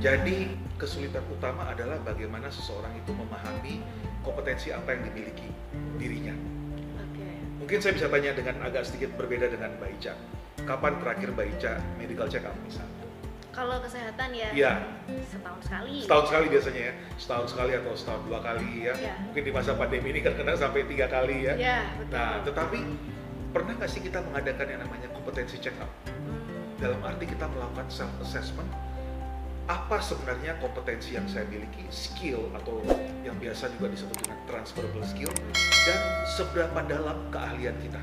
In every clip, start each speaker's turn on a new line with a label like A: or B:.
A: Jadi kesulitan utama adalah bagaimana seseorang itu memahami kompetensi apa yang dimiliki dirinya. Mungkin saya bisa tanya dengan agak sedikit berbeda dengan Mbak Ica. Kapan terakhir Mbak Ica medical check up misalnya?
B: Kalau kesehatan ya
A: Iya,
B: setahun sekali.
A: setahun sekali biasanya ya. Setahun sekali atau setahun dua kali ya.
B: Iya.
A: Mungkin di masa pandemi ini kan kena sampai tiga kali ya.
B: Ya, betul.
A: Nah, tetapi pernah nggak sih kita mengadakan yang namanya kompetensi check up?
B: Hmm,
A: Dalam arti kita melakukan self assessment apa sebenarnya kompetensi yang saya miliki, skill atau yang biasa juga disebut dengan transferable skill dan seberapa dalam keahlian kita.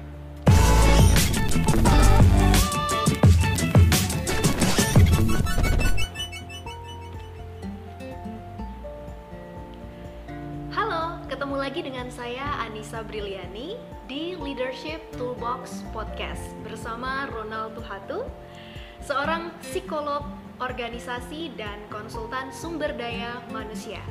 B: Halo, ketemu lagi dengan saya Anissa Briliani di Leadership Toolbox Podcast bersama Ronald Tuhatu, seorang psikolog organisasi dan konsultan sumber daya manusia.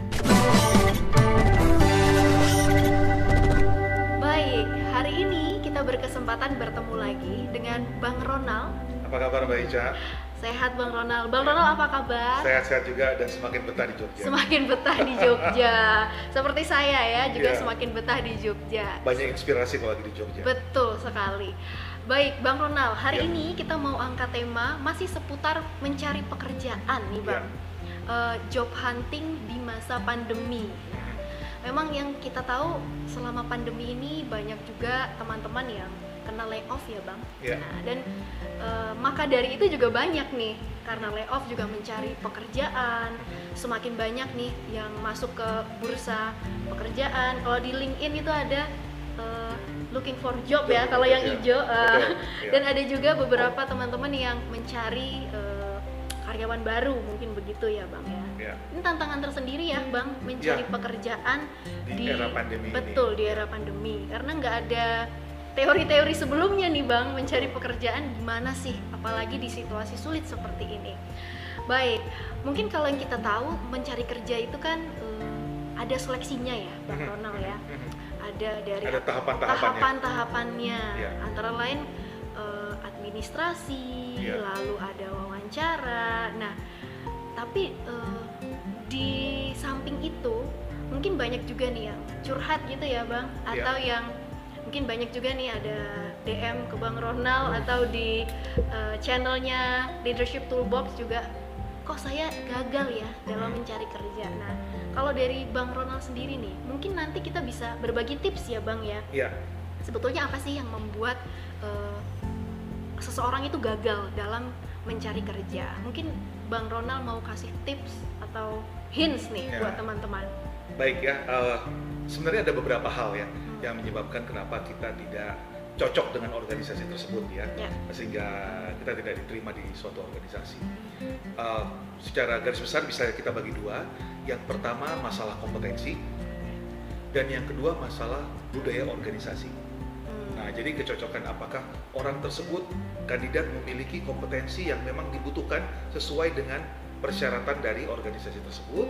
B: Baik, hari ini kita berkesempatan bertemu lagi dengan Bang Ronald.
A: Apa kabar Mbak Ica?
B: Sehat Bang Ronald. Bang Ronald apa kabar?
A: Sehat-sehat juga dan semakin betah di Jogja.
B: Semakin betah di Jogja. Seperti saya ya, juga
A: Iya.
B: semakin betah di Jogja.
A: Banyak inspirasi kalau lagi di Jogja.
B: Betul sekali. Baik, Bang Ronald, hari
A: Ya.
B: ini kita mau angkat tema masih seputar mencari pekerjaan nih, Bang. Eh, job hunting di masa pandemi. Nah, memang yang kita tahu selama pandemi ini banyak juga teman-teman yang kena layoff ya, Bang.
A: Ya.
B: Nah, dan eh, maka dari itu juga banyak nih karena layoff juga mencari pekerjaan. Semakin banyak nih yang masuk ke bursa pekerjaan. Kalau di LinkedIn itu ada eh, looking for job ya, kalau yang
A: Ya,
B: hijau.
A: ya.
B: dan ada juga beberapa teman-teman yang mencari eh, karyawan baru, mungkin begitu ya, Bang ya.
A: Ya,
B: Ini tantangan tersendiri ya, Bang, mencari
A: Ya.
B: pekerjaan
A: di, era pandemi
B: betul
A: ini.
B: di era pandemi karena nggak ada teori-teori sebelumnya nih bang mencari pekerjaan gimana sih apalagi di situasi sulit seperti ini baik mungkin kalau yang kita tahu mencari kerja itu kan eh, ada seleksinya ya bang
A: Mhm.
B: Ronald ya
A: Mhm.
B: Ada dari
A: Ada tahapan-tahapannya.
B: tahapan-tahapannya
A: Iya.
B: antara lain eh, administrasi
A: Iya.
B: lalu ada wawancara nah tapi eh, di samping itu mungkin banyak juga nih yang curhat gitu ya bang
A: Iya.
B: atau yang mungkin banyak juga nih ada DM ke bang Ronald atau di eh, channelnya Leadership Toolbox juga kok saya gagal ya dalam
A: Hmm.
B: mencari kerja nah kalau dari bang Ronald sendiri nih mungkin nanti kita bisa berbagi tips ya bang ya
A: Ya,
B: sebetulnya apa sih yang membuat eh, seseorang itu gagal dalam mencari kerja? Mungkin Bang Ronald mau kasih tips atau hints nih
A: Ya.
B: buat teman-teman.
A: baik ya. eh, sebenarnya ada beberapa hal ya yang menyebabkan kenapa kita tidak cocok dengan organisasi tersebut ya,
B: Ya.
A: sehingga kita tidak diterima di suatu organisasi. Eh, secara garis besar bisa kita bagi dua. Yang pertama masalah kompetensi dan yang kedua masalah budaya organisasi.
B: Hmm,
A: Nah, jadi kecocokan apakah orang tersebut kandidat memiliki kompetensi yang memang dibutuhkan sesuai dengan persyaratan dari organisasi tersebut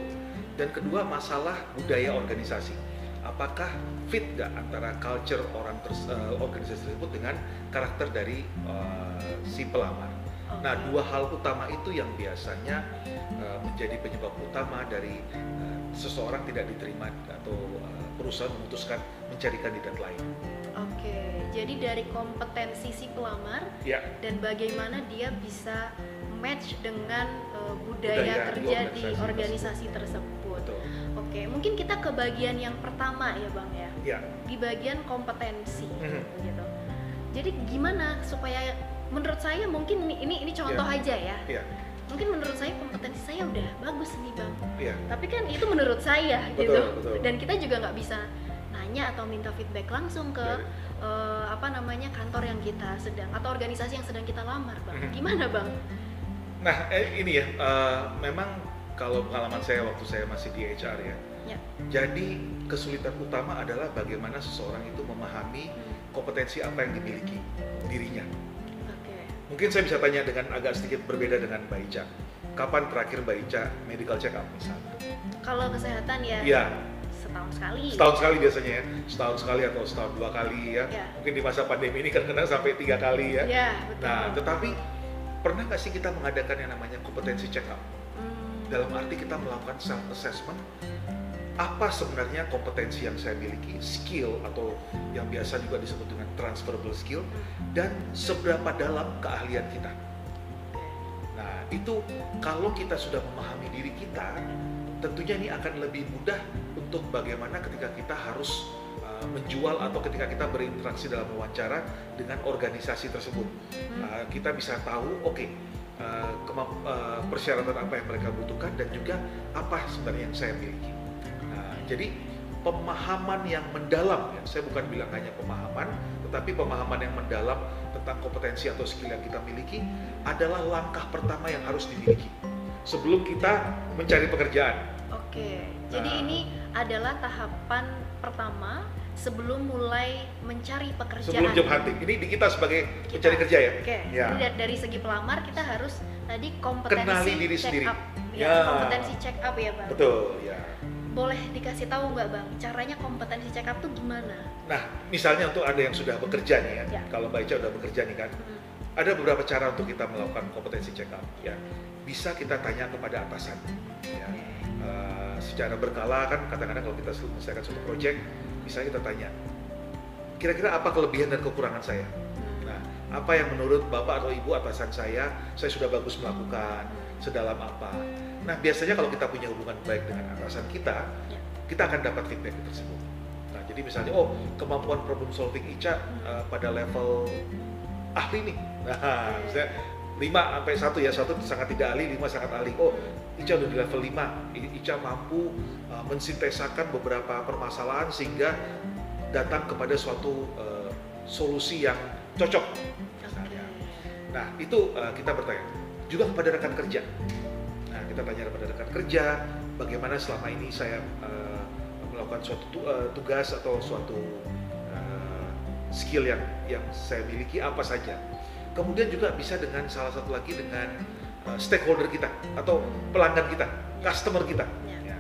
A: dan kedua masalah budaya organisasi. Apakah fit nggak antara culture orang ters- eh, organisasi tersebut dengan karakter dari eh, si pelamar? Nah, dua hal utama itu yang biasanya eh, menjadi penyebab utama dari eh, seseorang tidak diterima atau eh, perusahaan memutuskan mencari kandidat lain.
B: Oke, jadi dari kompetensi si pelamar
A: Ya,
B: dan bagaimana dia bisa match dengan eh,
A: Budaya
B: budaya, kerja di
A: organisasi
B: organisasi tersebut.
A: betul.
B: Oke, mungkin kita ke bagian yang pertama ya Bang ya.
A: Ya,
B: Di bagian kompetensi
A: Mhm.
B: gitu. Jadi gimana supaya menurut saya mungkin ini ini, ini contoh
A: Iya.
B: aja ya.
A: ya,
B: Mungkin menurut saya kompetensi saya udah bagus nih Bang.
A: ya.
B: Tapi kan itu menurut saya
A: Betul,
B: gitu.
A: betul.
B: Dan kita juga nggak bisa nanya atau minta feedback langsung ke
A: Dari-
B: eh, apa namanya kantor yang kita sedang atau organisasi yang sedang kita lamar Bang.
A: Mhm.
B: Gimana Bang?
A: Nah, eh, ini ya, eh, memang kalau pengalaman saya waktu saya masih di HR ya,
B: Ya.
A: jadi kesulitan utama adalah bagaimana seseorang itu memahami kompetensi apa yang dimiliki dirinya. Mungkin saya bisa tanya dengan agak sedikit berbeda dengan Mbak Ica. Kapan terakhir Mbak Ica medical check up misalnya?
B: Kalau kesehatan ya
A: Iya,
B: setahun sekali.
A: setahun sekali biasanya ya, setahun sekali atau setahun dua kali ya.
B: Ya.
A: Mungkin di masa pandemi ini kena sampai tiga kali ya.
B: Ya, betul.
A: Nah, tetapi pernah nggak sih kita mengadakan yang namanya kompetensi check up?
B: Hmm,
A: dalam arti kita melakukan self assessment apa sebenarnya kompetensi yang saya miliki, skill atau yang biasa juga disebut dengan transferable skill dan seberapa dalam keahlian kita. Nah, itu kalau kita sudah memahami diri kita, tentunya ini akan lebih mudah untuk bagaimana ketika kita harus uh, menjual atau ketika kita berinteraksi dalam wawancara dengan organisasi tersebut. Uh, kita bisa tahu, oke, okay, uh, uh, persyaratan apa yang mereka butuhkan dan juga apa sebenarnya yang saya miliki. Jadi pemahaman yang mendalam ya, saya bukan bilang hanya pemahaman, tetapi pemahaman yang mendalam tentang kompetensi atau skill yang kita miliki adalah langkah pertama yang harus dimiliki sebelum kita mencari pekerjaan.
B: Oke, jadi nah. ini adalah tahapan pertama sebelum mulai mencari pekerjaan.
A: Sebelum job hunting. Ini di kita sebagai kita. mencari kerja ya.
B: Oke. Ya. Jadi dari segi pelamar kita harus tadi kompetensi
A: Kenali diri check sendiri.
B: up. Ya, ya, kompetensi check up ya, Bang.
A: Betul, ya
B: boleh dikasih tahu nggak bang caranya kompetensi check up tuh gimana?
A: Nah misalnya untuk anda yang sudah bekerja nih ya, ya. kalau Mbak Ica udah bekerja nih kan, hmm. ada beberapa cara untuk kita melakukan kompetensi check up ya. Bisa kita tanya kepada atasan ya. Uh, secara berkala kan kadang-kadang kalau kita selesaikan suatu project, bisa kita tanya kira-kira apa kelebihan dan kekurangan saya. Hmm. Nah apa yang menurut bapak atau ibu atasan saya, saya sudah bagus melakukan, hmm. sedalam apa Nah biasanya kalau kita punya hubungan baik dengan atasan kita, ya. kita akan dapat feedback tersebut. Nah jadi misalnya, oh kemampuan problem solving Ica uh, pada level ahli nih. Nah misalnya 5 sampai satu ya, satu sangat tidak ahli, lima sangat ahli. Oh Ica udah di level 5, Ica mampu uh, mensintesakan beberapa permasalahan sehingga datang kepada suatu uh, solusi yang cocok. Misalnya. Nah itu uh, kita bertanya juga kepada rekan kerja kita tanya kepada rekan kerja bagaimana selama ini saya uh, melakukan suatu uh, tugas atau suatu uh, skill yang yang saya miliki apa saja kemudian juga bisa dengan salah satu lagi dengan uh, stakeholder kita atau pelanggan kita customer kita ya. ya.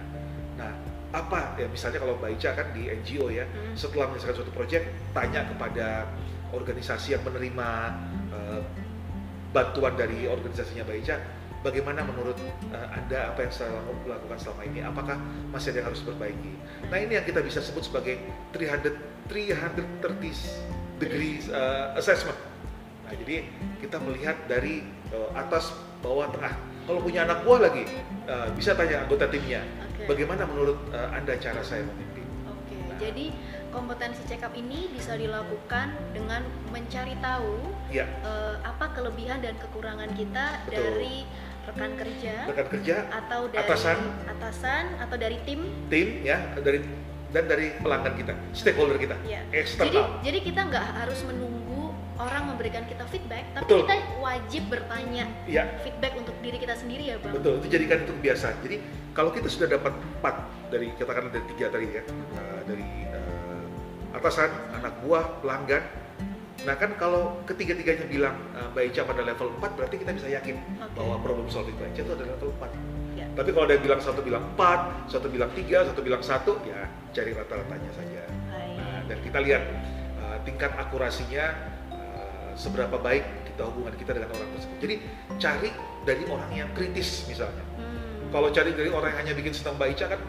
A: nah apa ya misalnya kalau Mbak Ica kan di NGO ya hmm. setelah menyelesaikan suatu proyek tanya kepada organisasi yang menerima uh, bantuan dari organisasinya Mbak Ica bagaimana menurut uh, Anda apa yang saya lakukan selama ini? Apakah masih ada yang harus diperbaiki? Nah ini yang kita bisa sebut sebagai 300 330 degrees uh, assessment. Nah jadi kita melihat dari uh, atas bawah tengah. Kalau punya anak buah lagi uh, bisa tanya anggota timnya, okay. bagaimana menurut uh, Anda cara saya memimpin?
B: Oke, okay. nah, jadi kompetensi check up ini bisa dilakukan dengan mencari tahu ya. uh, apa kelebihan dan kekurangan kita Betul. dari rekan kerja
A: rekan kerja
B: atau dari
A: atasan
B: atasan atau dari tim
A: tim ya dari dan dari pelanggan kita stakeholder kita
B: ya. eksternal jadi jadi kita nggak harus menunggu orang memberikan kita feedback tapi betul. kita wajib bertanya ya. feedback untuk diri kita sendiri ya bang
A: betul itu jadikan itu kebiasaan jadi kalau kita sudah dapat empat dari katakan dari tiga tadi ya uh, dari uh, atasan anak buah pelanggan Nah kan kalau ketiga-tiganya bilang uh, Mbak Ica pada level 4 berarti kita bisa yakin okay. bahwa problem solving Mbak Ica itu adalah level 4. Ya. Tapi kalau ada yang bilang satu bilang 4, satu bilang 3, satu bilang 1, ya cari rata-ratanya saja. Nah, dan kita lihat uh, tingkat akurasinya seberapa baik kita hubungan kita dengan orang tersebut. Jadi cari dari orang yang kritis misalnya. Hmm. Kalau cari dari orang yang hanya bikin senang Mbak Ica kan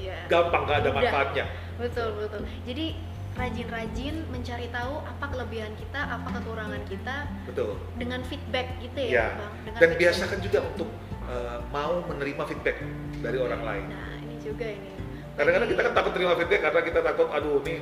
A: yeah. gampang nggak ada manfaatnya.
B: Betul betul. Jadi rajin-rajin mencari tahu apa kelebihan kita, apa kekurangan kita.
A: Betul.
B: Dengan feedback gitu ya,
A: ya. Bang. Dengan Dan biasakan juga untuk uh, mau menerima feedback dari orang lain.
B: Nah, ini juga ini.
A: Kadang-kadang kita kan takut terima feedback karena kita takut, aduh ini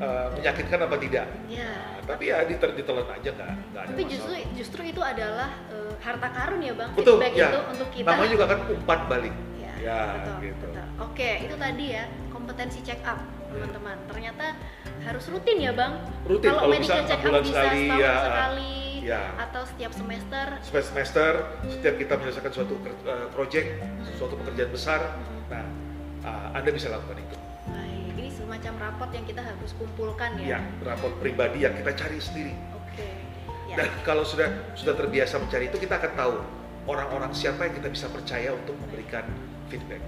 A: uh, menyakitkan apa tidak.
B: Ya.
A: Nah, tapi ya ditelan aja nggak
B: nggak ada Tapi justru justru itu adalah uh, harta karun ya bang.
A: Betul.
B: Feedback
A: ya.
B: itu untuk kita.
A: Namanya juga kan umpan balik.
B: Ya, ya betul, gitu. betul. Oke, itu tadi ya kompetensi check up teman-teman. Ternyata harus rutin ya bang.
A: Rutin.
B: Kalau medical check up bisa sekali, setahun
A: ya,
B: sekali ya. atau setiap semester.
A: Setiap semester, setiap kita menyelesaikan suatu uh, project, suatu pekerjaan besar, hmm. nah uh, anda bisa lakukan itu.
B: Semacam rapot yang kita harus kumpulkan ya.
A: Ya, rapot pribadi yang kita cari sendiri.
B: Oke. Ya.
A: Dan kalau sudah sudah terbiasa mencari itu, kita akan tahu orang-orang siapa yang kita bisa percaya untuk memberikan feedback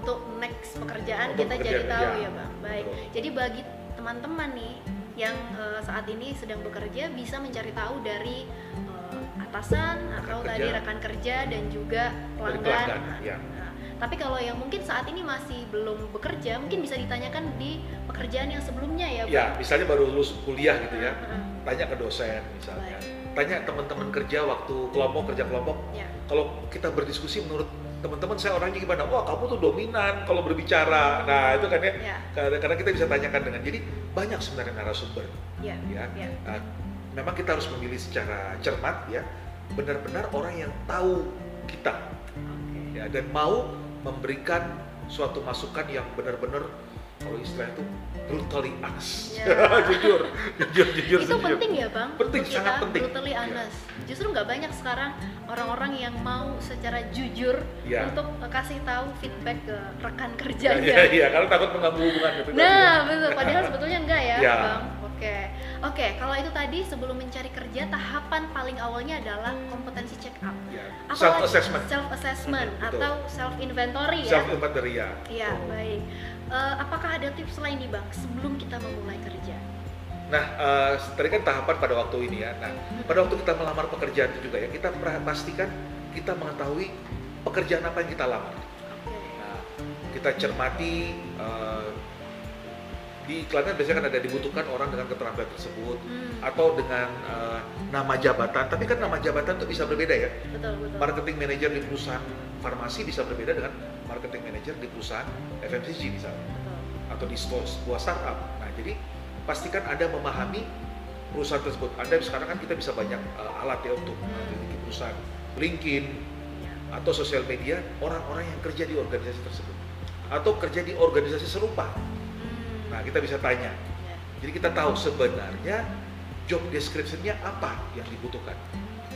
B: untuk next pekerjaan untuk kita jadi tahu ya, ya bang baik Betul. jadi bagi teman-teman nih yang uh, saat ini sedang bekerja bisa mencari tahu dari uh, atasan atau
A: kerja.
B: tadi rekan kerja dan juga
A: Dari
B: pelanggan.
A: pelanggan, ya.
B: Nah, tapi kalau yang mungkin saat ini masih belum bekerja, mungkin bisa ditanyakan di pekerjaan yang sebelumnya ya, Bang.
A: Ya, misalnya baru lulus kuliah gitu ya, tanya ke dosen misalnya,
B: Baik.
A: tanya teman-teman kerja waktu kelompok kerja kelompok.
B: Ya.
A: Kalau kita berdiskusi menurut teman-teman saya orangnya gimana? Wah kamu tuh dominan kalau berbicara. Nah itu kan ya,
B: Ya.
A: karena kita bisa tanyakan dengan jadi banyak sebenarnya narasumber
B: Ya.
A: ya.
B: Ya.
A: Nah, memang kita harus memilih secara cermat ya, benar-benar orang yang tahu kita ya dan mau memberikan suatu masukan yang benar-benar kalau istilahnya itu brutally honest.
B: Ya.
A: jujur, jujur, jujur,
B: Itu
A: jujur.
B: penting ya, Bang.
A: Penting,
B: untuk
A: sangat
B: kita
A: penting.
B: Brutally
A: Ya.
B: honest. Justru nggak banyak sekarang orang-orang yang mau secara jujur
A: Ya.
B: untuk uh, kasih tahu feedback ke rekan
A: Iya,
B: kerjanya.
A: iya, iya, kalau takut mengganggu hubungan itu. tadi.
B: Nah, betul. Padahal sebetulnya enggak ya,
A: Ya.
B: Bang. Oke. Oke, kalau itu tadi sebelum mencari kerja, tahapan paling awalnya adalah kompetensi check up. Apalagi-
A: Self assessment,
B: Self assessment
A: Betul.
B: atau self inventory ya.
A: self inventory ya.
B: Iya, baik. Eh, apakah ada tips lain nih, Bang, sebelum kita memulai kerja?
A: Nah, eh, tadi kan tahapan pada waktu ini ya. Nah, pada waktu kita melamar pekerjaan itu juga ya, kita pastikan kita mengetahui pekerjaan apa yang kita lamar.
B: Oke.
A: Nah, kita cermati eh, di iklannya biasanya kan ada dibutuhkan orang dengan keterampilan tersebut
B: Hmm,
A: atau dengan eh, nama jabatan. Tapi kan nama jabatan itu bisa berbeda ya.
B: betul, betul.
A: Marketing manager di perusahaan farmasi bisa berbeda dengan marketing manager di perusahaan FMCG misalnya
B: Betul.
A: atau di sebuah sebuah startup. Nah, jadi pastikan Anda memahami perusahaan tersebut. Anda sekarang kan kita bisa banyak uh, alat ya untuk
B: Hmm.
A: memiliki perusahaan LinkedIn
B: Ya.
A: atau sosial media orang-orang yang kerja di organisasi tersebut atau kerja di organisasi serupa. Nah, kita bisa tanya.
B: ya.
A: Jadi kita tahu sebenarnya job description-nya apa yang dibutuhkan.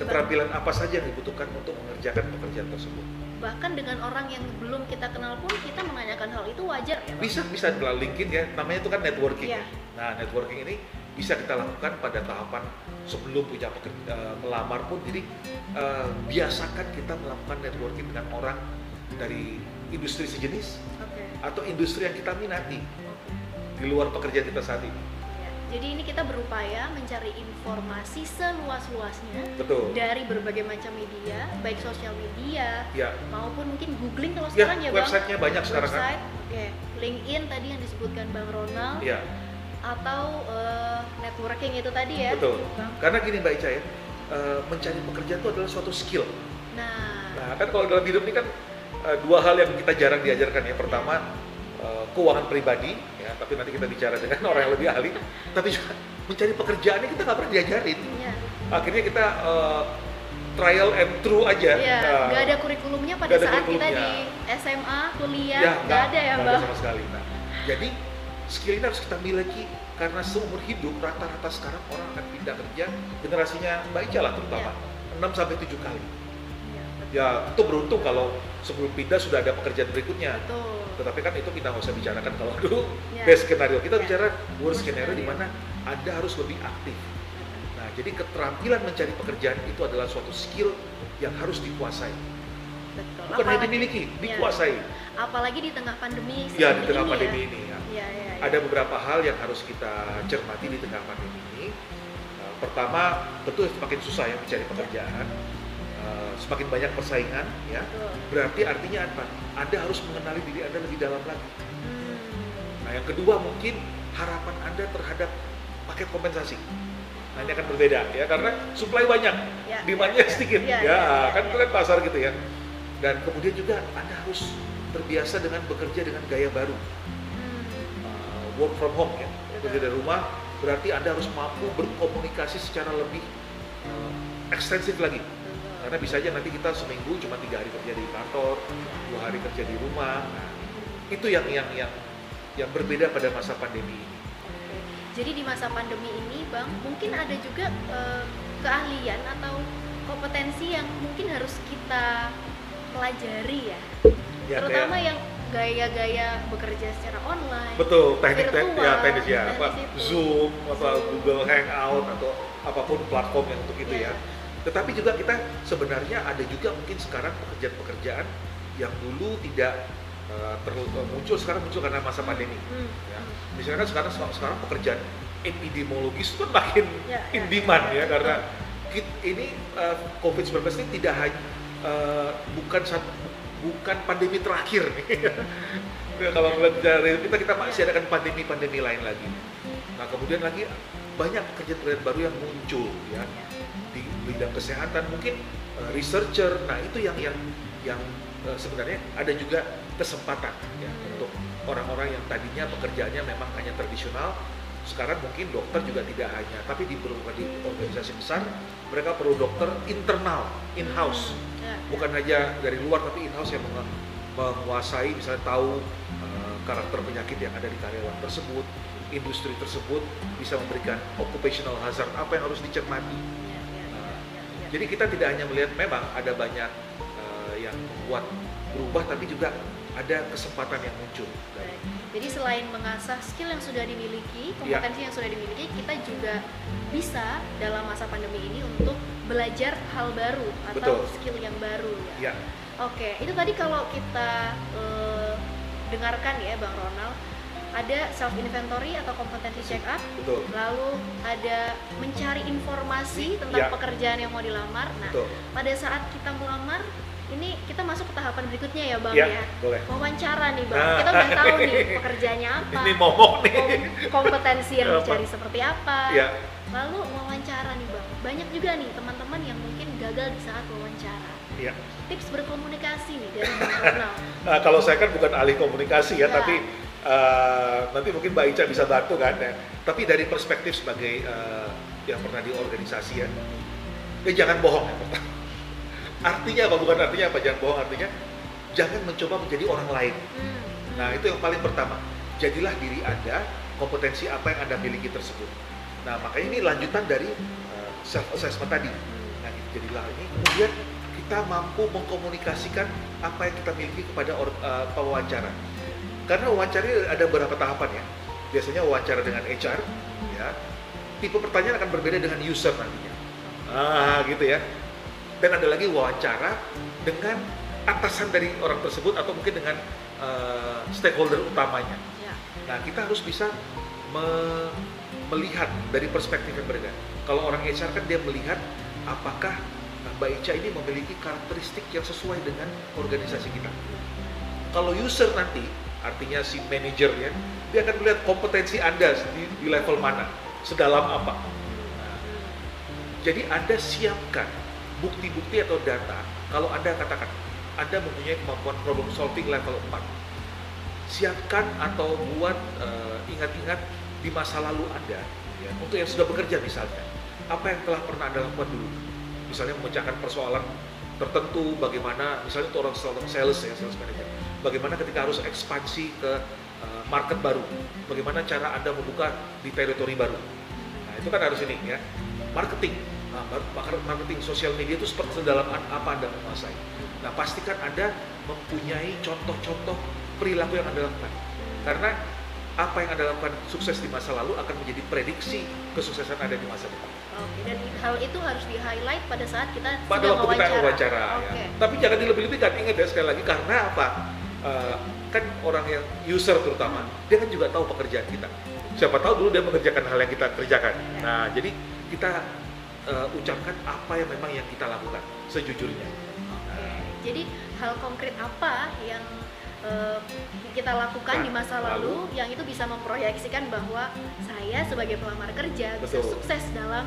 A: Keterampilan apa saja yang dibutuhkan untuk mengerjakan pekerjaan tersebut.
B: Bahkan dengan orang yang belum kita kenal pun kita menanyakan hal itu wajar ya, Bang?
A: Bisa bisa melalui LinkedIn ya, namanya itu kan networking.
B: Iya.
A: Nah, networking ini bisa kita lakukan pada tahapan sebelum punya peker- eh, melamar pun. Jadi eh, biasakan kita melakukan networking dengan orang dari industri sejenis
B: Oke.
A: atau industri yang kita minati. Di luar pekerjaan kita saat ini.
B: Ya. Jadi ini kita berupaya mencari informasi seluas-luasnya
A: Betul.
B: dari berbagai macam media, baik sosial media
A: Ya,
B: maupun mungkin googling kalau
A: ya
B: sekarang ya, Bang.
A: websitenya banyak sekarang kan.
B: Website, oke. LinkedIn tadi yang disebutkan Bang Ronald
A: Ya,
B: atau eh, networking itu tadi ya.
A: betul.
B: Bang.
A: Karena gini Mbak Ica ya, eh, mencari pekerjaan itu adalah suatu skill.
B: Nah,
A: Nah, kan kalau dalam hidup ini kan eh, dua hal yang kita jarang diajarkan ya. Pertama, eh, keuangan pribadi, ya, tapi nanti kita bicara dengan orang yang lebih ahli. Tapi juga mencari pekerjaan ini kita nggak pernah diajarin.
B: ya.
A: Akhirnya kita eh, trial and true aja.
B: Iya,
A: Nah,
B: nggak ada kurikulumnya pada
A: ada
B: saat kita
A: kurikulumnya.
B: di SMA, kuliah,
A: ya,
B: nggak ada ya, Bang.
A: sama sekali. Nah, jadi skill ini harus kita miliki karena seumur hidup rata-rata sekarang orang akan pindah kerja generasinya Mbak Ica lah terutama 6 sampai 7 kali. Ya, itu beruntung kalau sebelum pindah sudah ada pekerjaan berikutnya.
B: Betul.
A: Tetapi kan itu kita nggak usah bicarakan kalau dulu
B: Ya.
A: best skenario. Kita
B: Ya.
A: bicara worst skenario di mana Anda harus lebih aktif. Nah, jadi keterampilan mencari pekerjaan itu adalah suatu skill yang harus dikuasai.
B: Betul.
A: Bukan hanya dimiliki,
B: ya.
A: dikuasai.
B: Apalagi di tengah pandemi
A: Ya, di tengah
B: ini
A: pandemi
B: ya.
A: ini. ya.
B: Iya, iya, iya.
A: Ada beberapa hal yang harus kita cermati di tengah pandemi ini. Uh, pertama, tentu semakin susah ya mencari pekerjaan. Uh, semakin banyak persaingan, ya.
B: Betul.
A: Berarti artinya apa? Anda harus mengenali diri Anda lebih dalam lagi.
B: Hmm.
A: Nah, yang kedua mungkin harapan Anda terhadap paket kompensasi. Nah, ini akan berbeda ya karena supply banyak,
B: Ya,
A: demand-nya
B: ya, ya.
A: sedikit.
B: Ya,
A: Ya,
B: ya, ya,
A: kan
B: ya.
A: kan pasar gitu ya. Dan kemudian juga Anda harus terbiasa dengan bekerja dengan gaya baru.
B: Hmm.
A: Uh, work from home ya, bekerja dari rumah berarti Anda harus mampu berkomunikasi secara lebih uh, ekstensif lagi. Karena bisa aja nanti kita seminggu cuma tiga hari kerja di kantor, dua hari kerja di rumah. Nah, itu yang yang yang yang berbeda pada masa pandemi ini.
B: Oke. Jadi di masa pandemi ini, Bang, mungkin ada juga eh, keahlian atau kompetensi yang mungkin harus kita pelajari ya.
A: Ya,
B: Terutama
A: kayak-
B: yang gaya-gaya bekerja secara online.
A: betul teknik tek,
B: virtual,
A: ya teknis ya apa
B: teknis itu.
A: Zoom apa Google Hangout atau apa pun platform yang untuk itu
B: Iya.
A: ya. Tetapi juga kita sebenarnya ada juga mungkin sekarang pekerjaan-pekerjaan yang dulu tidak uh, terlalu uh, muncul sekarang muncul karena masa pandemi.
B: Hmm.
A: Ya.
B: hmm.
A: Misalkan sekarang sekarang pekerjaan epidemiologis itu kan makin
B: Ya,
A: in
B: ya.
A: demand ya karena kit- ini uh, COVID-19 ini tidak hanya uh, bukan satu bukan pandemi terakhir nih. Ya, Kalau melihat dari kita kita masih ada kan pandemi-pandemi lain lagi. Nah kemudian lagi banyak kerjaan-kerjaan baru yang muncul ya di bidang kesehatan mungkin uh, researcher. Nah itu yang yang yang uh, sebenarnya ada juga kesempatan ya untuk orang-orang yang tadinya pekerjaannya memang hanya tradisional sekarang mungkin dokter juga tidak hanya tapi di beberapa di organisasi besar mereka perlu dokter internal in house
B: Ya, ya.
A: bukan hanya dari luar tapi in house yang meng- menguasai misalnya tahu uh, karakter penyakit yang ada di karyawan tersebut industri tersebut bisa memberikan occupational hazard apa yang harus dicermati jadi kita tidak hanya melihat memang ada banyak uh, yang membuat berubah tapi juga ada kesempatan yang muncul
B: Baik. Jadi selain mengasah skill yang sudah dimiliki,
A: Ya.
B: kompetensi yang sudah dimiliki, kita juga bisa dalam masa pandemi ini untuk belajar hal baru atau
A: Betul.
B: skill yang baru ya.
A: ya
B: Oke, itu tadi kalau kita eh, dengarkan ya Bang Ronald, ada self inventory atau kompetensi check up,
A: betul
B: lalu ada mencari informasi tentang
A: Ya.
B: pekerjaan yang mau dilamar. Nah,
A: betul
B: pada saat kita melamar, ini kita masuk ke tahapan berikutnya ya Bang
A: ya
B: ya.
A: boleh
B: Wawancara nih Bang.
A: Nah.
B: Kita udah tahu nih pekerjaannya apa.
A: ini momok nih
B: kom- kompetensi yang dicari seperti apa.
A: ya
B: Lalu wawancara nih Bang. Banyak juga nih teman-teman yang mungkin gagal di saat wawancara.
A: ya
B: Tips berkomunikasi nih dari Bang.
A: Nah, kalau saya kan bukan ahli komunikasi ya,
B: Ya.
A: tapi eh, nanti mungkin Mbak Ica bisa bantu kan ya. Tapi dari perspektif sebagai eh, yang pernah di organisasi ya, ya jangan bohong ya pertama. Artinya apa? Bukan artinya apa? Jangan bohong artinya jangan mencoba menjadi orang lain.
B: Hmm.
A: Nah itu yang paling pertama. Jadilah diri Anda, kompetensi apa yang Anda miliki tersebut. Nah makanya ini lanjutan dari self assessment tadi. Nah jadilah ini kemudian kita mampu mengkomunikasikan apa yang kita miliki kepada eh, pewawancara. Karena wawancara ada beberapa tahapan ya. Biasanya wawancara dengan HR, ya. Tipe pertanyaan akan berbeda dengan user nantinya. Ah gitu ya. Dan ada lagi wawancara dengan atasan dari orang tersebut atau mungkin dengan eh, stakeholder utamanya.
B: Ya.
A: Nah, kita harus bisa me- melihat dari perspektif yang berbeda. Kalau orang HR kan dia melihat apakah Mbak Ica ini memiliki karakteristik yang sesuai dengan organisasi kita. Kalau user nanti, artinya si manajernya, dia akan melihat kompetensi Anda di, di level mana, sedalam apa. Jadi Anda siapkan bukti-bukti atau data. Kalau Anda katakan Anda mempunyai kemampuan problem solving level 4, siapkan atau buat eh, ingat-ingat di masa lalu Anda ya, untuk yang sudah bekerja misalnya. Apa yang telah pernah Anda lakukan dulu? Misalnya memecahkan persoalan tertentu bagaimana? Misalnya untuk orang sales ya sales manager bagaimana ketika harus ekspansi ke eh, market baru bagaimana cara Anda membuka di teritori baru nah itu kan harus ini ya marketing nah, mar- marketing sosial media itu seperti dalam apa Anda menguasai nah pastikan Anda mempunyai contoh-contoh perilaku yang Anda lakukan karena apa yang Anda lakukan sukses di masa lalu akan menjadi prediksi kesuksesan Anda di masa depan.
B: Oke, dan hal itu harus di-highlight pada saat kita
A: Pada
B: sedang
A: waktu kita
B: wawancara.
A: wawancara
B: Oke.
A: ya. Tapi jangan dilebih-lebihkan, ingat ya sekali lagi karena apa? Eh, kan orang yang user terutama, dia kan juga tahu pekerjaan kita. Siapa tahu dulu dia mengerjakan hal yang kita kerjakan.
B: Ya.
A: Nah, jadi kita eh, ucapkan apa yang memang yang kita lakukan sejujurnya.
B: Oke. Jadi hal konkret apa yang eh, kita lakukan
A: Nah,
B: di masa lalu,
A: lalu.
B: yang itu bisa memproyeksikan bahwa saya sebagai pelamar kerja bisa
A: Betul.
B: sukses dalam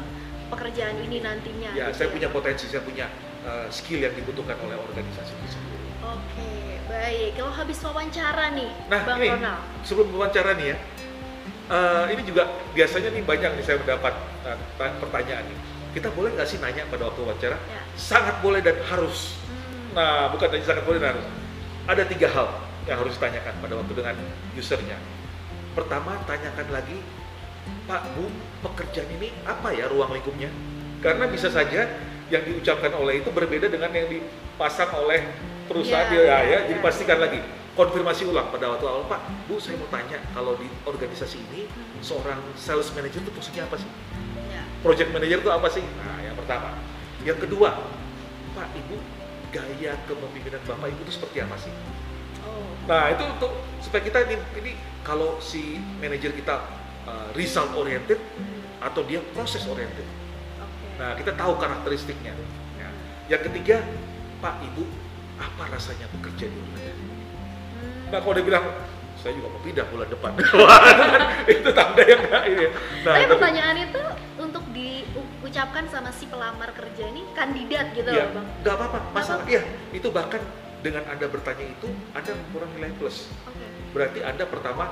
B: pekerjaan ini nantinya.
A: Ya,
B: gitu
A: saya punya potensi, saya punya eh, skill yang dibutuhkan oleh organisasi tersebut.
B: Oke, baik. Kalau habis wawancara nih,
A: Nah,
B: Bang
A: ini
B: Ronald.
A: sebelum wawancara nih ya, eh, ini juga biasanya nih banyak nih saya mendapat ta- pertanyaan nih. Kita boleh nggak sih nanya pada waktu wawancara?
B: Ya.
A: Sangat boleh dan harus.
B: Hmm.
A: Nah, bukan hanya sangat boleh dan harus. Ada tiga hal yang harus ditanyakan pada waktu dengan usernya. Pertama, tanyakan lagi, Pak, Bu, pekerjaan ini apa ya ruang lingkupnya? Karena bisa saja yang diucapkan oleh itu berbeda dengan yang dipasang oleh perusahaan
B: Ya,
A: dia ya,
B: ya,
A: ya.
B: ya.
A: Jadi pastikan lagi konfirmasi ulang pada waktu awal, Pak, Bu, saya mau tanya kalau di organisasi ini seorang sales manager itu fungsinya apa sih?
B: Ya.
A: project manager itu apa sih? Nah, yang pertama. Yang kedua, Pak, Ibu, gaya kepemimpinan Bapak Ibu itu seperti apa sih?
B: Oh.
A: Nah, itu untuk supaya kita ini, ini kalau si manajer kita uh, result oriented
B: Hmm.
A: atau dia proses oriented. Nah, kita tahu karakteristiknya. Ya. Yang ketiga, Pak Ibu, apa rasanya bekerja di?
B: Hmm.
A: Nah, kalau dia bilang, saya juga mau pindah bulan depan. Itu tanda yang nggak ini. Nah,
B: Tapi
A: tapi-
B: pertanyaan itu untuk diucapkan sama si pelamar kerja ini kandidat gitu
A: Iya,
B: loh bang.
A: nggak apa-apa. Masalah,
B: apa-apa.
A: iya, itu bahkan dengan Anda bertanya itu, Anda kurang nilai plus.
B: Oke.
A: Berarti Anda pertama,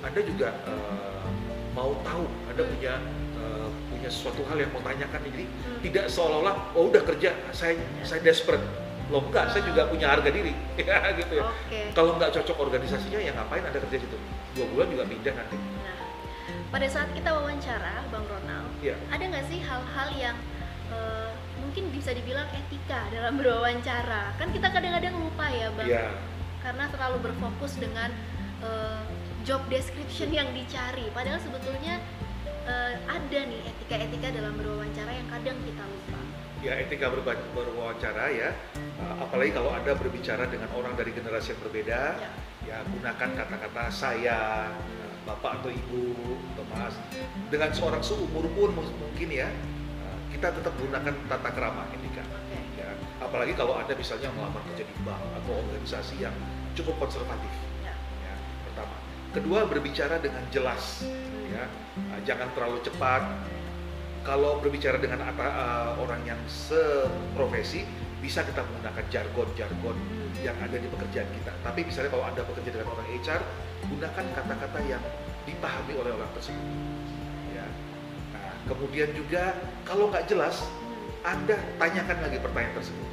A: Anda juga eh, mau tahu, Anda punya eh, punya sesuatu hal yang mau tanyakan. Jadi
B: Hmm.
A: tidak seolah-olah, oh udah kerja, saya saya desperate. Loh enggak, saya juga punya harga diri. ya gitu ya.
B: Oke.
A: Kalau nggak cocok organisasinya, ya ngapain Anda kerja situ? Dua bulan juga pindah nanti.
B: Nah, pada saat kita wawancara Bang Ronald,
A: Iya.
B: ada nggak sih hal-hal yang eh, mungkin bisa dibilang etika dalam berwawancara? Kan kita kadang-kadang lupa ya bang,
A: Iya.
B: karena terlalu berfokus dengan eh, job description yang dicari. Padahal sebetulnya eh, ada nih etika-etika dalam berwawancara yang kadang kita lupa.
A: Ya etika berwawancara ya. Uh, apalagi kalau anda berbicara dengan orang dari generasi yang berbeda
B: Ya.
A: ya gunakan kata-kata saya uh, bapak atau ibu atau mas. Dengan seorang seumur pun mu- mungkin ya uh, kita tetap gunakan tata kerama etika ya apalagi kalau anda misalnya melamar kerja di bank atau organisasi yang cukup konservatif.
B: Ya.
A: ya pertama. Kedua berbicara dengan jelas.
B: Hmm.
A: ya jangan terlalu cepat kalau berbicara dengan apa, uh, orang yang seprofesi bisa kita menggunakan jargon-jargon
B: Hmm.
A: yang ada di pekerjaan kita tapi misalnya kalau anda bekerja dengan orang HR gunakan kata-kata yang dipahami oleh orang tersebut ya nah kemudian juga kalau nggak jelas
B: Hmm.
A: anda tanyakan lagi pertanyaan tersebut.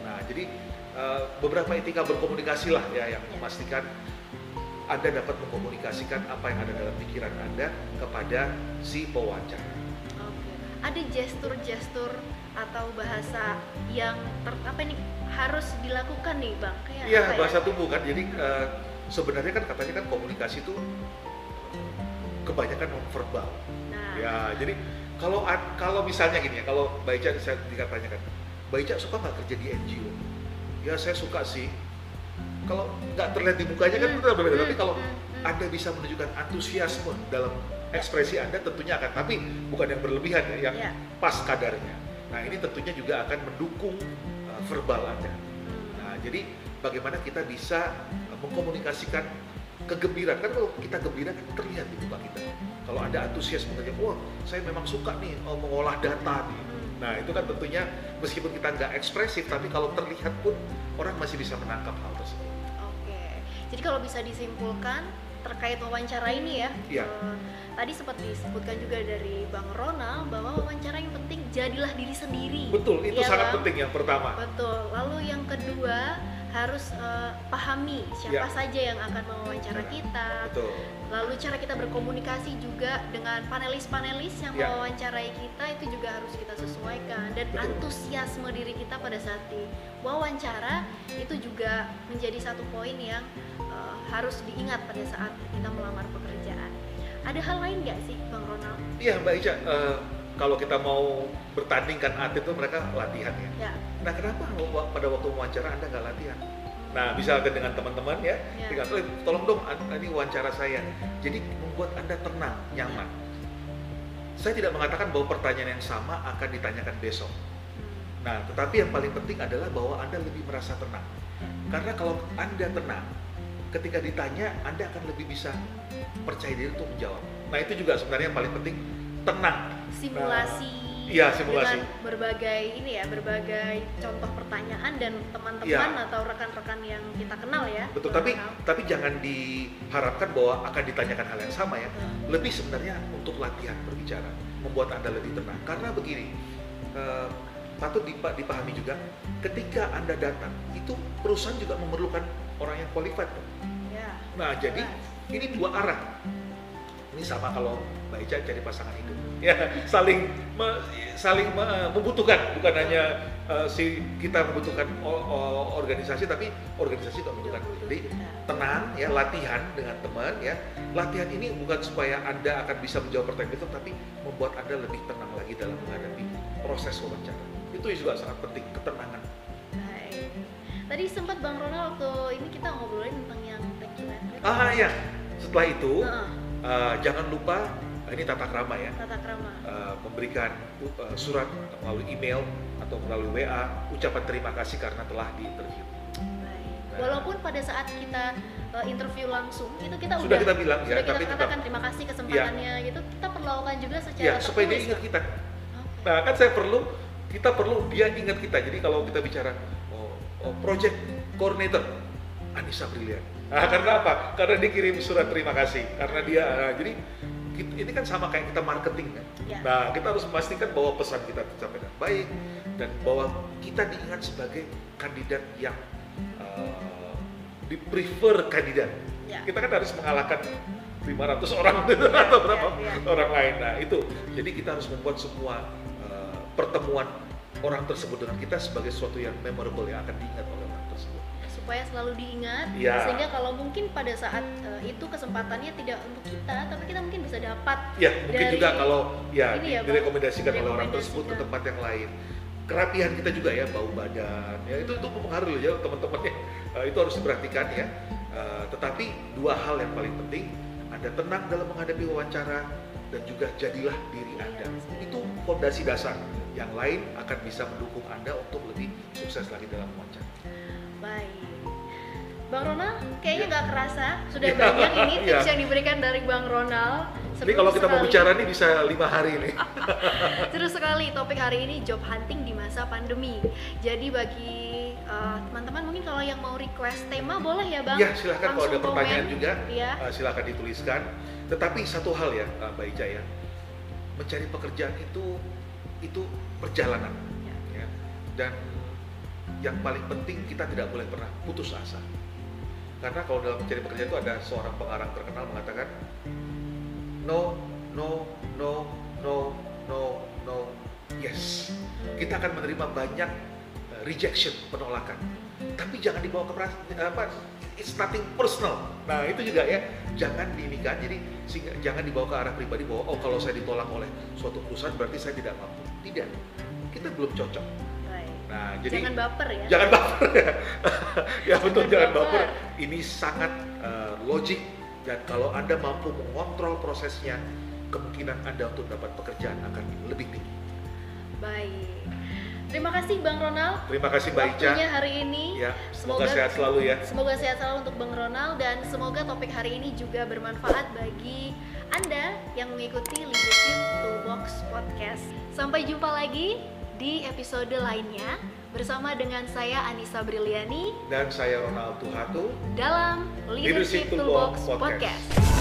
A: Nah, jadi uh, beberapa etika berkomunikasi lah ya yang memastikan Anda dapat mengkomunikasikan apa yang ada dalam pikiran Anda kepada si pewawancara.
B: Ada gestur-gestur atau bahasa yang ter, apa ini harus dilakukan nih bang? Kayak
A: Iya,
B: ya?
A: bahasa tubuh kan. Jadi uh, sebenarnya kan katanya kan komunikasi itu kebanyakan non verbal.
B: Nah,
A: Ya, jadi kalau kalau misalnya gini ya, kalau Mbak Ica saya Mbak Ica suka nggak kerja di NGO? Ya saya suka sih. Kalau nggak terlihat di mukanya kan
B: Hmm,
A: berbeda. Tapi
B: hmm,
A: kalau
B: hmm, hmm.
A: Anda bisa menunjukkan antusiasme dalam ekspresi Anda tentunya akan, tapi bukan yang berlebihan ya, yang
B: Ya.
A: pas kadarnya. Nah ini tentunya juga akan mendukung uh, verbal Anda. Nah jadi bagaimana kita bisa uh, mengkomunikasikan kegembiraan kan kalau kita gembira kan terlihat di muka kita. Kalau ada antusias mengenai, wah saya memang suka nih uh, mengolah data nih. Nah itu kan tentunya meskipun kita nggak ekspresif, tapi kalau terlihat pun orang masih bisa menangkap hal tersebut.
B: Oke, jadi kalau bisa disimpulkan terkait wawancara ini ya,
A: Iya.
B: eh, tadi sempat disebutkan juga dari Bang Ronald bahwa wawancara yang penting jadilah diri sendiri.
A: Betul, itu
B: Iya,
A: sangat
B: Bang?
A: penting yang pertama.
B: Betul. Lalu yang kedua harus eh, pahami siapa
A: Ya.
B: saja yang akan mewawancara kita.
A: Betul.
B: Lalu cara kita berkomunikasi juga dengan panelis-panelis yang
A: Ya.
B: mewawancarai kita itu juga harus kita sesuaikan dan
A: Betul.
B: antusiasme diri kita pada saat di wawancara itu juga menjadi satu poin yang eh, harus diingat pada saat kita melamar pekerjaan. Ada hal lain nggak sih, Bang Ronald?
A: Iya Mbak Ica, eh, kalau kita mau bertandingkan atlet itu mereka latihan ya.
B: Ya.
A: Nah kenapa pada waktu wawancara Anda nggak latihan? Nah misalkan dengan teman-teman ya,
B: Ya.
A: tinggal "Eh, tolong dong ini wawancara saya. Jadi membuat Anda tenang, nyaman. Saya tidak mengatakan bahwa pertanyaan yang sama akan ditanyakan besok.
B: Hmm.
A: Nah, tetapi yang paling penting adalah bahwa Anda lebih merasa tenang. Karena kalau Anda tenang, ketika ditanya, Anda akan lebih bisa percaya diri untuk menjawab. Nah, itu juga sebenarnya yang paling penting, tenang.
B: Simulasi.
A: Iya, simulasi.
B: Dengan berbagai ini ya, berbagai contoh pertanyaan dan teman-teman
A: Iya.
B: atau rekan-rekan yang kita kenal ya.
A: Betul, tapi
B: Ronald.
A: tapi jangan diharapkan bahwa akan ditanyakan hal yang sama ya.
B: Betul.
A: Lebih sebenarnya untuk latihan berbicara, membuat Anda lebih tenang. Karena begini, eh, patut dipa- dipahami juga, ketika Anda datang, itu perusahaan juga memerlukan orang yang qualified.
B: Ya.
A: Nah, jadi
B: jelas.
A: ini dua arah. Ini sama kalau Mbak Ica cari pasangan hidup. Ya, saling me- saling me- membutuhkan, bukan hanya eh, si kita membutuhkan o- o- organisasi tapi organisasi juga membutuhkan. Jadi tenang ya, latihan dengan teman ya. Latihan ini bukan supaya Anda akan bisa menjawab pertanyaan itu tapi membuat Anda lebih tenang lagi dalam menghadapi proses wawancara. Itu juga sangat penting, ketenangan.
B: Baik. Tadi sempat Bang Ronald waktu ini kita ngobrolin tentang yang letter.
A: Ah ya, setelah itu
B: Heeh.
A: Uh, jangan lupa uh, ini tata krama ya.
B: tata krama.
A: Uh, memberikan uh, surat melalui email atau melalui WA ucapan terima kasih karena telah diinterview.
B: Baik. Walaupun pada saat kita uh, interview langsung itu kita
A: sudah
B: udah
A: kita bilang
B: sudah
A: ya,
B: kita
A: tapi
B: katakan
A: tetap
B: terima kasih kesempatannya gitu kita perlakukan juga secara
A: ya supaya dia ingat kita.
B: Oke.
A: Nah kan saya perlu kita perlu dia ingat kita. Jadi kalau kita bicara oh, oh project coordinator Anissa Brilian. Nah, karena apa? Karena dia kirim surat terima kasih. Karena dia nah, jadi ini kan sama kayak kita marketing kan.
B: Ya.
A: Nah kita harus memastikan bahwa pesan kita tercapai dengan baik dan bahwa kita diingat sebagai kandidat yang uh, di prefer kandidat.
B: Ya.
A: Kita kan harus mengalahkan 500 orang atau berapa
B: ya, ya.
A: orang lain. Nah itu, jadi kita harus membuat semua uh, pertemuan orang tersebut dengan kita sebagai sesuatu yang memorable yang akan diingat oleh.
B: Supaya selalu diingat
A: Ya.
B: sehingga kalau mungkin pada saat uh, itu kesempatannya tidak untuk kita tapi kita mungkin bisa dapat
A: Ya mungkin
B: Dari-
A: juga kalau ya, di-
B: ya,
A: direkomendasikan oleh orang tersebut ke tempat yang lain. Kerapihan kita juga ya, bau badan, ya itu itu mempengaruhi ya teman-teman ya. Uh, itu harus diperhatikan ya. Uh, tetapi dua hal yang paling penting, Anda tenang dalam menghadapi wawancara dan juga jadilah diri Anda. Itu fondasi dasar. Yang lain akan bisa mendukung Anda untuk lebih sukses lagi dalam wawancara.
B: baik Bang Ronald kayaknya
A: Ya.
B: nggak kerasa sudah
A: Ya.
B: banyak ini tips
A: Ya.
B: yang diberikan dari Bang Ronald
A: Ini
B: Seru
A: kalau kita mau
B: sekali.
A: bicara nih bisa lima hari nih.
B: Seru sekali topik hari ini job hunting di masa pandemi. Jadi bagi uh, teman-teman mungkin kalau yang mau request tema boleh ya bang?
A: Ya silahkan kalau ada pertanyaan
B: komen.
A: juga
B: Iya.
A: uh, silahkan dituliskan. Tetapi satu hal ya uh, Mbak Ica ya, mencari pekerjaan itu itu perjalanan.
B: Ya.
A: Ya. Dan yang paling penting kita tidak boleh pernah putus asa. Karena kalau dalam mencari pekerjaan itu ada seorang pengarang terkenal mengatakan no, no, no, no, no, no, yes. Kita akan menerima banyak uh, rejection, penolakan. Tapi jangan dibawa ke peras- apa it's nothing personal. Nah, itu juga ya, jangan diinikan jadi sehingga jangan dibawa ke arah pribadi bahwa oh kalau saya ditolak oleh suatu perusahaan berarti saya tidak mampu. Tidak. Kita belum cocok. Nah, jadi
B: Jangan baper ya.
A: jangan baper ya. ya betul
B: Jangan
A: jangan
B: baper.
A: baper. Ini sangat uh, logik dan kalau Anda mampu mengontrol prosesnya, kemungkinan Anda untuk dapat pekerjaan akan lebih tinggi.
B: Baik. Terima kasih Bang Ronald.
A: Terima kasih Mbak Ica.
B: Waktunya hari ini.
A: Ya, semoga,
B: Semoga-
A: sehat selalu ya.
B: Semoga sehat selalu untuk Bang Ronald dan semoga topik hari ini juga bermanfaat bagi Anda yang mengikuti Leadership Toolbox Podcast. Sampai jumpa lagi di episode lainnya bersama dengan saya Anissa Briliani
A: Dan saya Ronald Tuhatu.
B: dalam Leadership,
A: Toolbox
B: Podcast.
A: Podcast.